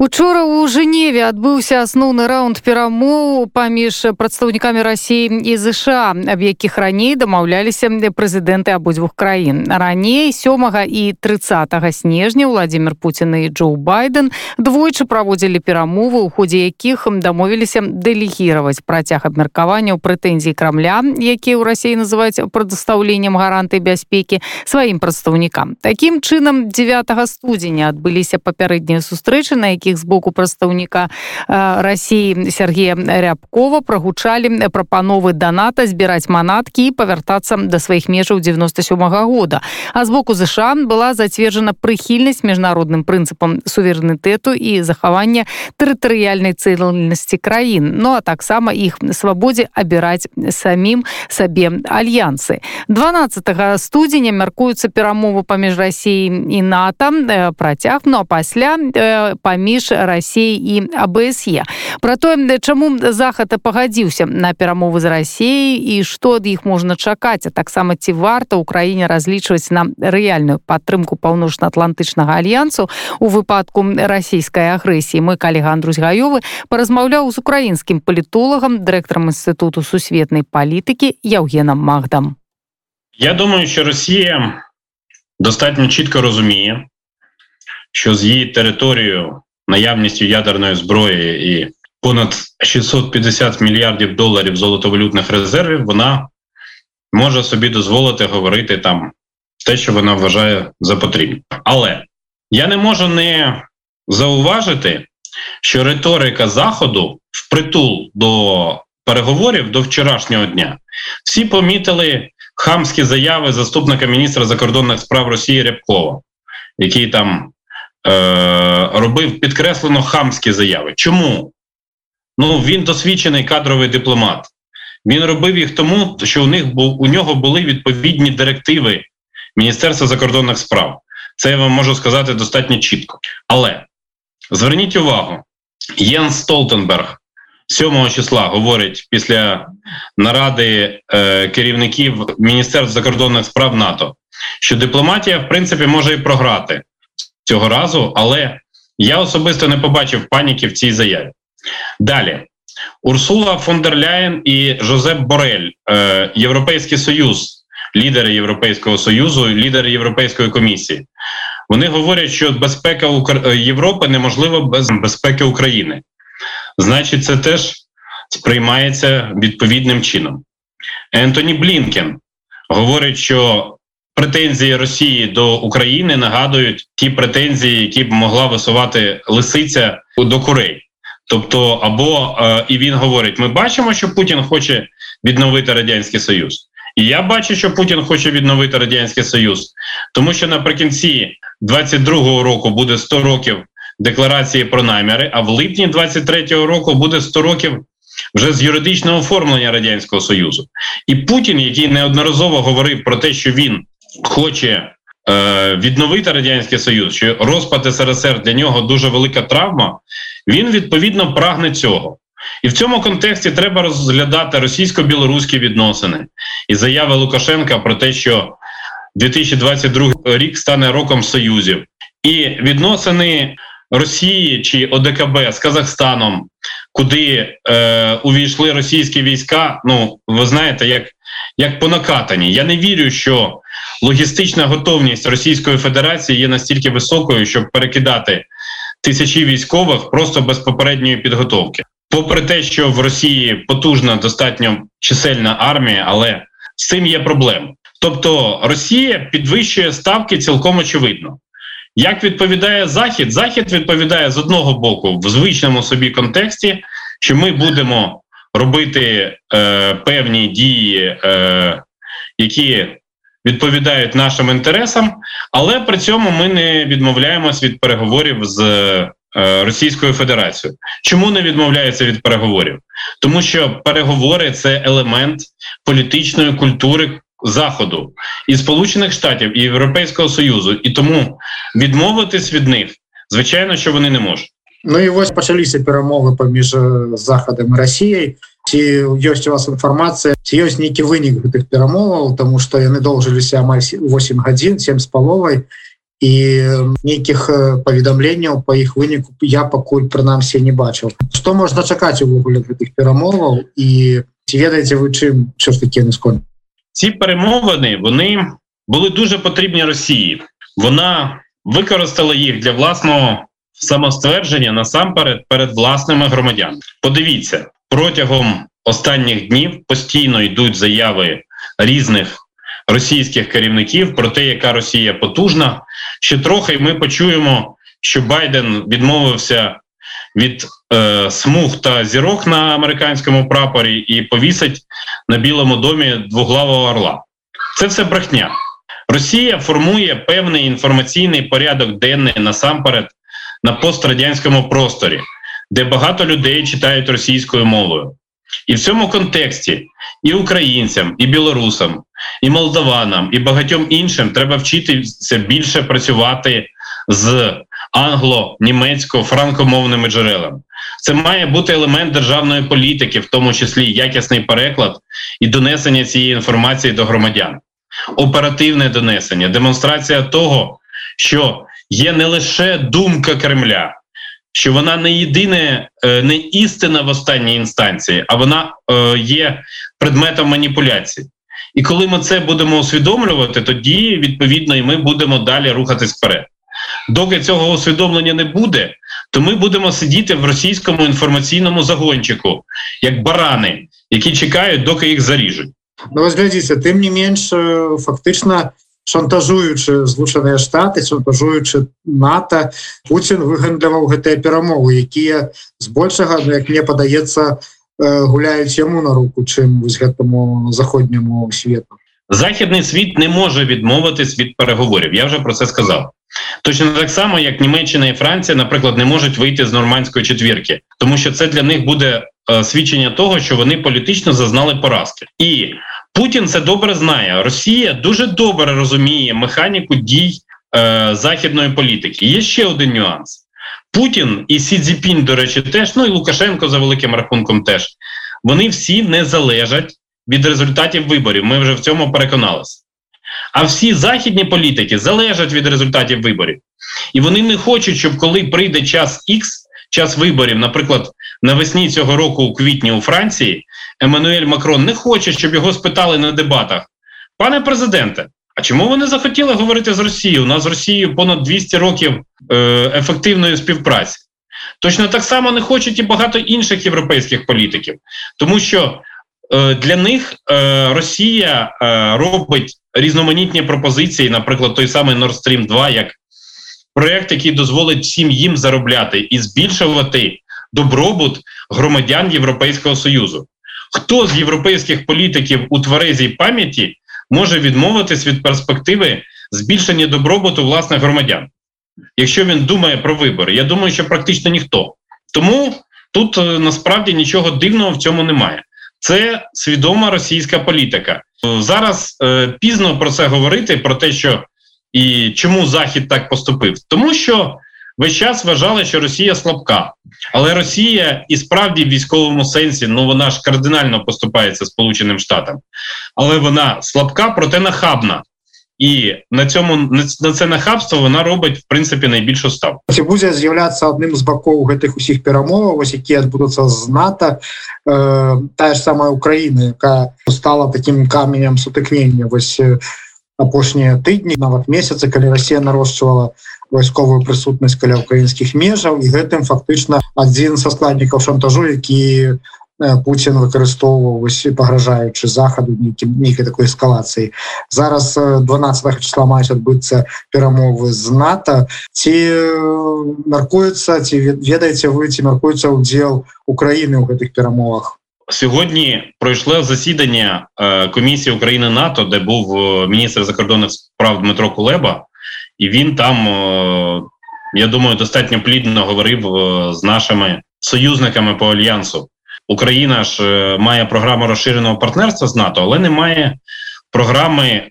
Учора ў Жневе адбыўся асноўны раунд перамоў паміж прадстаўнікамі рассіі і ЗША, аб якіх раней дамаўляліся прэзідэнты абодвух краін. Раней сёмага і 30 снежня Владзімир Пуін і Джоу Байден двойчы праводзілі перамовы, у ходзе якіх дамовіліся дэлегіраваць працяг абмеркавання ў прэтэнзіі крамля, якія ў рассіі называюць прадастаўленнем гаранты бяспекі сваім прадстаўнікам. Такім чынам 9 студзеня адбыліся папярэднія сустрэчы, на які якіх з боку прадстаўніка Росіі Сергея рябкова прогучалі прапановы даната збіраць манаткі і павяртацца да сваіх межаў 97 -го года а з боку ЗША была зацверджана прыхільнасць міжнародным прынцыпам суверэнітэту і захавання тэрытарыяльнай цэльнасці краін Ну а таксама іх свабодзе абіраць самім сабе альянсы 12 студзеня мяркуюцца перамовы паміж Росіяй і НАТО працяг ну а пасля паміж паміж Росіяй і АБСЕ про тое чаму захад пагадзіўся на перамовы з Росіяй і што ад іх можна чакаць а таксама ці варта ўкраіне разлічваць на рэальную падтрымку паўночна-атлантычнага альянсу у выпадку расійскай агрэсіі мой калега Андрусь гаёвы паразмаўляў з украінскім палітолагам дырэктарам інстытуту сусветнай палітыкі Яўгенам Магдам Я думаю що Росія достатньо чітко розуміє що з її територією наявністю ядерної зброї і понад 650 мільярдів доларів золотовалютних резервів, вона може собі дозволити говорити там те, що вона вважає за потрібне. Але я не можу не зауважити, що риторика Заходу впритул до переговорів до вчорашнього дня всі помітили хамські заяви заступника міністра закордонних справ Росії Рябкова, який там е, робив підкреслено хамські заяви. Чому? Ну він досвідчений кадровий дипломат. Він робив їх тому, що у них був у нього були відповідні директиви Міністерства закордонних справ. Це я вам можу сказати достатньо чітко. Але зверніть увагу, Єн Столтенберг 7 числа говорить після наради е, керівників Міністерства закордонних справ НАТО, що дипломатія, в принципі, може і програти цього разу, але я особисто не побачив паніки в цій заяві. Далі Урсула фон дер Ляєн і Жозеп Борель, е, Європейський Союз, лідери Європейського Союзу, лідери Європейської комісії. Вони говорять, що безпека Європи неможлива без безпеки України. Значить, це теж сприймається відповідним чином. Ентоні Блінкен говорить, що претензії Росії до України нагадують ті претензії, які б могла висувати лисиця до курей. Тобто, або е, і він говорить: ми бачимо, що Путін хоче відновити радянський союз, і я бачу, що Путін хоче відновити радянський союз, тому що наприкінці 22-го року буде 100 років декларації про наміри. А в липні 23-го року буде 100 років вже з юридичного оформлення радянського союзу. І Путін, який неодноразово говорив про те, що він хоче е, відновити радянський союз, що розпад СРСР для нього дуже велика травма, він відповідно прагне цього. І в цьому контексті треба розглядати російсько-білоруські відносини і заяви Лукашенка про те, що 2022 рік стане роком союзів, і відносини Росії чи ОДКБ з Казахстаном, куди е, увійшли російські війська. Ну ви знаєте, як як по накатані. Я не вірю, що логістична готовність Російської Федерації є настільки високою, щоб перекидати тисячі військових просто без попередньої підготовки. Попри те, що в Росії потужна достатньо чисельна армія, але з цим є проблема. Тобто Росія підвищує ставки цілком очевидно. Як відповідає Захід? Захід відповідає з одного боку в звичному собі контексті, що ми будемо робити е, певні дії, е, які відповідають нашим інтересам, але при цьому ми не відмовляємось від переговорів з е, Російською Федерацією. Чому не відмовляється від переговорів? Тому що переговори це елемент політичної культури. Заходу і Сполучених Штатів і Європейського Союзу, і тому відмовитись від них, звичайно, що вони не можуть. Ну і ось пачаліся перамовы паміж захадам Росіяй ці ёсць у вас інфармацыя ці ёсць нейкі вынік гэтых перамоваў тому что яны доўжыліся амаль 8 гадзін 7 з паловай і нейкіх паведамленняў по іх выніку я пакуль прынамсі не бачыў что можна чакаць увогуле гэтых перамоваў і ці ведаеце вы чым що ж таки наскон ці перемовини вони були дуже потрібні Росії вона використала їх для власного самоствердження насамперед перед власними громадянами подивіться протягом останніх днів постійно йдуть заяви різних російських керівників про те, яка Росія потужна. Ще трохи ми почуємо, що Байден відмовився від е, смуг та зірок на американському прапорі і повісить на Білому домі двоглавого орла. Це все брехня. Росія формує певний інформаційний порядок денний насамперед на пострадянському просторі, де багато людей читають російською мовою. І в цьому контексті і українцям, і білорусам, і молдаванам, і багатьом іншим треба вчитися більше працювати з англо-німецько-франкомовними джерелами. Це має бути елемент державної політики, в тому числі якісний переклад і донесення цієї інформації до громадян, оперативне донесення, демонстрація того, що є не лише думка Кремля що вона не єдине, е, не істина в останній інстанції, а вона е, є предметом маніпуляції. І коли ми це будемо усвідомлювати, тоді відповідно і ми будемо далі рухатись вперед. Доки цього усвідомлення не буде, то ми будемо сидіти в російському інформаційному загончику, як барани, які чекають, доки їх заріжуть. Ну, ось глядіться, тим не менш, фактично шантажуючы злучаныя штаты шантажуючы нато Путін выгандляваў гэтыя перамовы якія збольшага ну, як мне падаецца гуляюць яму на руку чым вось гэтаму заходняму свету західний світ не може відмовитись від переговорів я вже про це сказав точно так само як Німеччина і Франція наприклад не можуть вийти з нормандської четвірки тому що це для них буде е, свідчення того що вони політично зазнали поразки і Путін це добре знає. Росія дуже добре розуміє механіку дій е, західної політики. Є ще один нюанс: Путін і Сі Цзіпінь, до речі, теж ну і Лукашенко за великим рахунком. Теж вони всі не залежать від результатів виборів. Ми вже в цьому переконалися. А всі західні політики залежать від результатів виборів, і вони не хочуть, щоб коли прийде час Х, час виборів, наприклад, навесні цього року у квітні у Франції, Еммануель Макрон не хоче, щоб його спитали на дебатах. Пане президенте, а чому ви не захотіли говорити з Росією? У нас з Росією понад 200 років е, ефективної співпраці. Точно так само не хочуть і багато інших європейських політиків, тому що е, для них е, Росія е, робить різноманітні пропозиції, наприклад, той самий Nord Stream 2, як проєкт, який дозволить всім їм заробляти і збільшувати добробут громадян Європейського Союзу. Хто з європейських політиків у тверезій пам'яті може відмовитись від перспективи збільшення добробуту власних громадян, якщо він думає про вибори? Я думаю, що практично ніхто. Тому тут е, насправді нічого дивного в цьому немає. Це свідома російська політика. Зараз е, пізно про це говорити, про те, що і чому Захід так поступив, тому що весь час вважали, що Росія слабка, але Росія і справді в військовому сенсі ну вона ж кардинально поступається Сполученим Штатам, але вона слабка, проте нахабна. І на цьому на це нахабство вона робить в принципі найбільшу ставку. Ці будзе з'яўляцца адным з бакоў гэтых усіх перамоваў вось якія адбудуцца з НАТО э, тая ж самая Украіна яка стала таким каменем сутыкнення вось апошнія тыдні нават месяцы калі Росія нарошчвала вайсковую прысутнасць каля украінскіх межаў і гэтым фактычна адзін са складнікаў шантажу які Путін выкарыстоўваўся пагражаючы захаду нейкім нейкай такой эскалацыі зараз 12 числа маюць адбыцца перамовы з НАТО ці мяркуецца ці ведаеце вы ці мяркуецца ўдзел Украіны ў гэтых перамовах Сьогодні пройшло засідання комісії України НАТО, де був міністр закордонних справ Дмитро Кулеба, і він там, я думаю, достатньо плідно говорив з нашими союзниками по альянсу. Україна ж має програму розширеного партнерства з НАТО, але не має програми,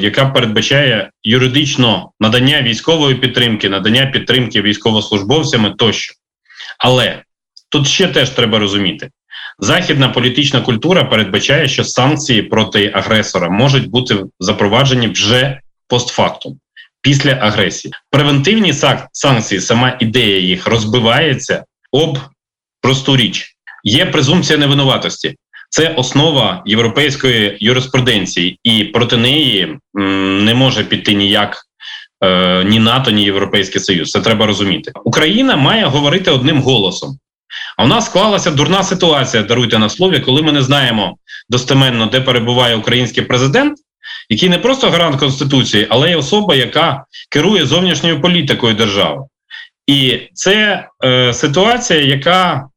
яка передбачає юридично надання військової підтримки, надання підтримки військовослужбовцями тощо. Але тут ще теж треба розуміти. західна політична культура передбачає, що санкції проти агресора можуть бути запроваджені вже постфактум після агресії. Превентивні санкції, сама ідея їх розбивається об просту річ. Є презумпція невинуватості. Це основа європейської юриспруденції, і проти неї не може піти ніяк е, ні НАТО, ні Європейський Союз. Це треба розуміти. Україна має говорити одним голосом. А у нас склалася дурна ситуація. Даруйте на слові, коли ми не знаємо достеменно, де перебуває український президент, який не просто гарант конституції, але й особа, яка керує зовнішньою політикою держави. І це е, ситуація, яка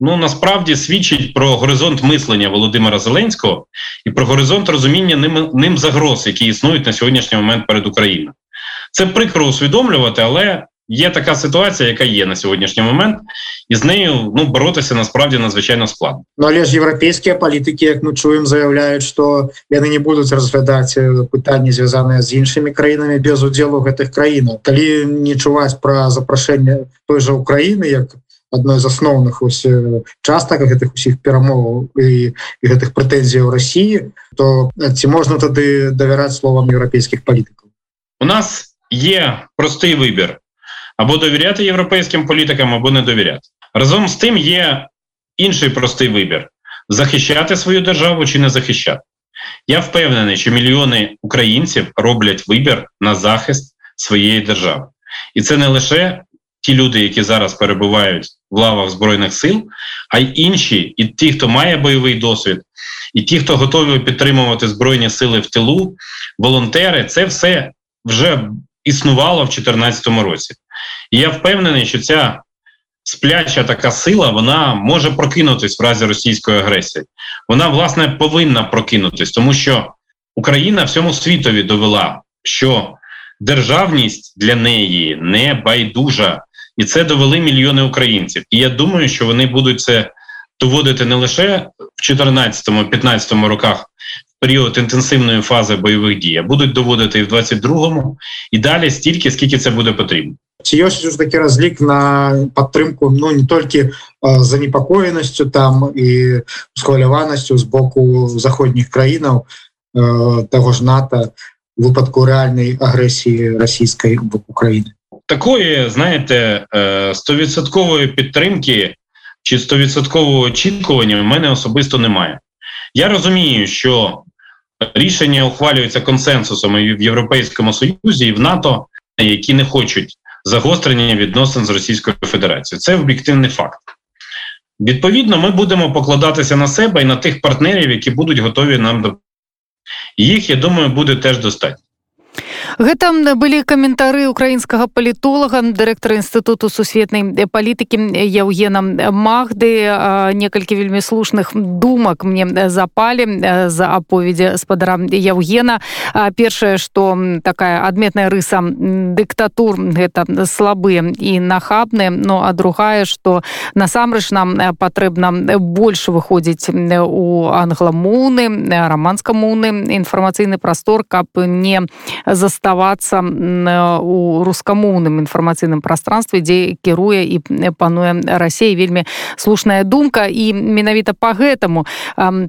ну насправді свідчить про горизонт мислення Володимира Зеленського і про горизонт розуміння ним ним загроз, які існують на сьогоднішній момент перед Україною. Це прикро усвідомлювати, але є така ситуація, яка є на сьогоднішній момент, і з нею ну боротися насправді надзвичайно складно. Ну але ж європейські політики, як ми чуємо, заявляють, що вони не будуть розглядати питання зв'язані з іншими країнами без уділу гэтых країн. Коли не чуваць про запрошення той же України, як одной з асноўных ось частак гэтых усіх перамоваў і, і гэтых прэтэнзій у Росії, то ці можна тады давяраць словам еўрапейскіх палітыкаў у нас є простий вибір або довіряти європейським політикам, або не довіряти. Разом з тим є інший простий вибір: захищати свою державу чи не захищати. Я впевнений, що мільйони українців роблять вибір на захист своєї держави, і це не лише ті люди, які зараз перебувають в лавах збройних сил, а й інші, і ті, хто має бойовий досвід, і ті, хто готові підтримувати збройні сили в тилу, волонтери, це все вже існувало в 2014 році. І я впевнений, що ця спляча така сила вона може прокинутись в разі російської агресії. Вона, власне, повинна прокинутись, тому що Україна всьому світові довела, що державність для неї не байдужа, і це довели мільйони українців. І я думаю, що вони будуть це доводити не лише в 2014-2015 роках період інтенсивної фази бойових дій, будуть доводити і в 22-му, і далі стільки, скільки це буде потрібно Ці ёсць ж такі разлік на падтрымку ну не толькі занепакоенасцю там і схваляванасцю з боку заходніх краінаў того ж НАТО випадку реальної агресії російської боку України. Такої знаєте стовідсоткової підтримки чи стовідсоткового очікування в мене особисто немає. Я розумію, що рішення ухвалюються консенсусом і в Європейському Союзі і в НАТО, які не хочуть загострення відносин з Російською Федерацією. Це об'єктивний факт. Відповідно, ми будемо покладатися на себе і на тих партнерів, які будуть готові нам допомогти. Їх, я думаю, буде теж достатньо. Гэта былі каментары украінскага палітолага дырэктара інстытуту сусветнай палітыкі Яўгена Махды некалькі вельмі слушных думак мне запалі за аповедзе спадара Яўгена. Першае што такая адметная рыса дыктатур гэта слабыя і нахабныя но а другая што насамрэч нам патрэбна больш выходзіць у англамоўны раманскамоўны інфармацыйны прастор каб не застаць заставацца у рускамоўным інфармацыйным пространстве дзе кіруе і пануе Росія. Вельмі слушная думка і менавіта по гэтаму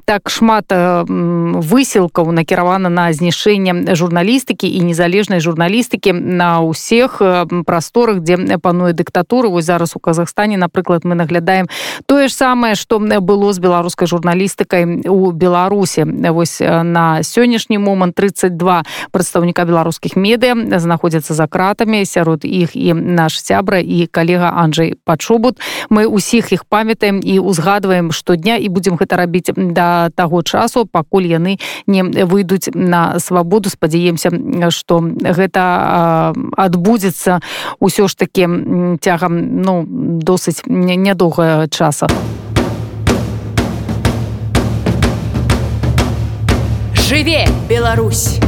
так шмат высілкаў накіравана на знішэнне журналістыкі і незалежнай журналістыкі на ўсіх прасторах дзе пануе дыктатуры вось зараз у Казахстане напрыклад мы наглядаем тое ж самае што было з беларускай журналістыкай у беларусі. Вось на сённяшні момант 32 прадстаўніка беларускай беларускіх медыа знаходзяцца за кратамі сярод іх і наш сябра і калега Анджей пачобут. Мы усіх іх памятаем і узгадваем штодня і будзем гэта рабіць да таго часу пакуль яны не выйдуць на свабоду. Спадзяемся што гэта адбудзецца ўсё ж таки цягам ну досыць нядоўга часа. Жыве Беларусь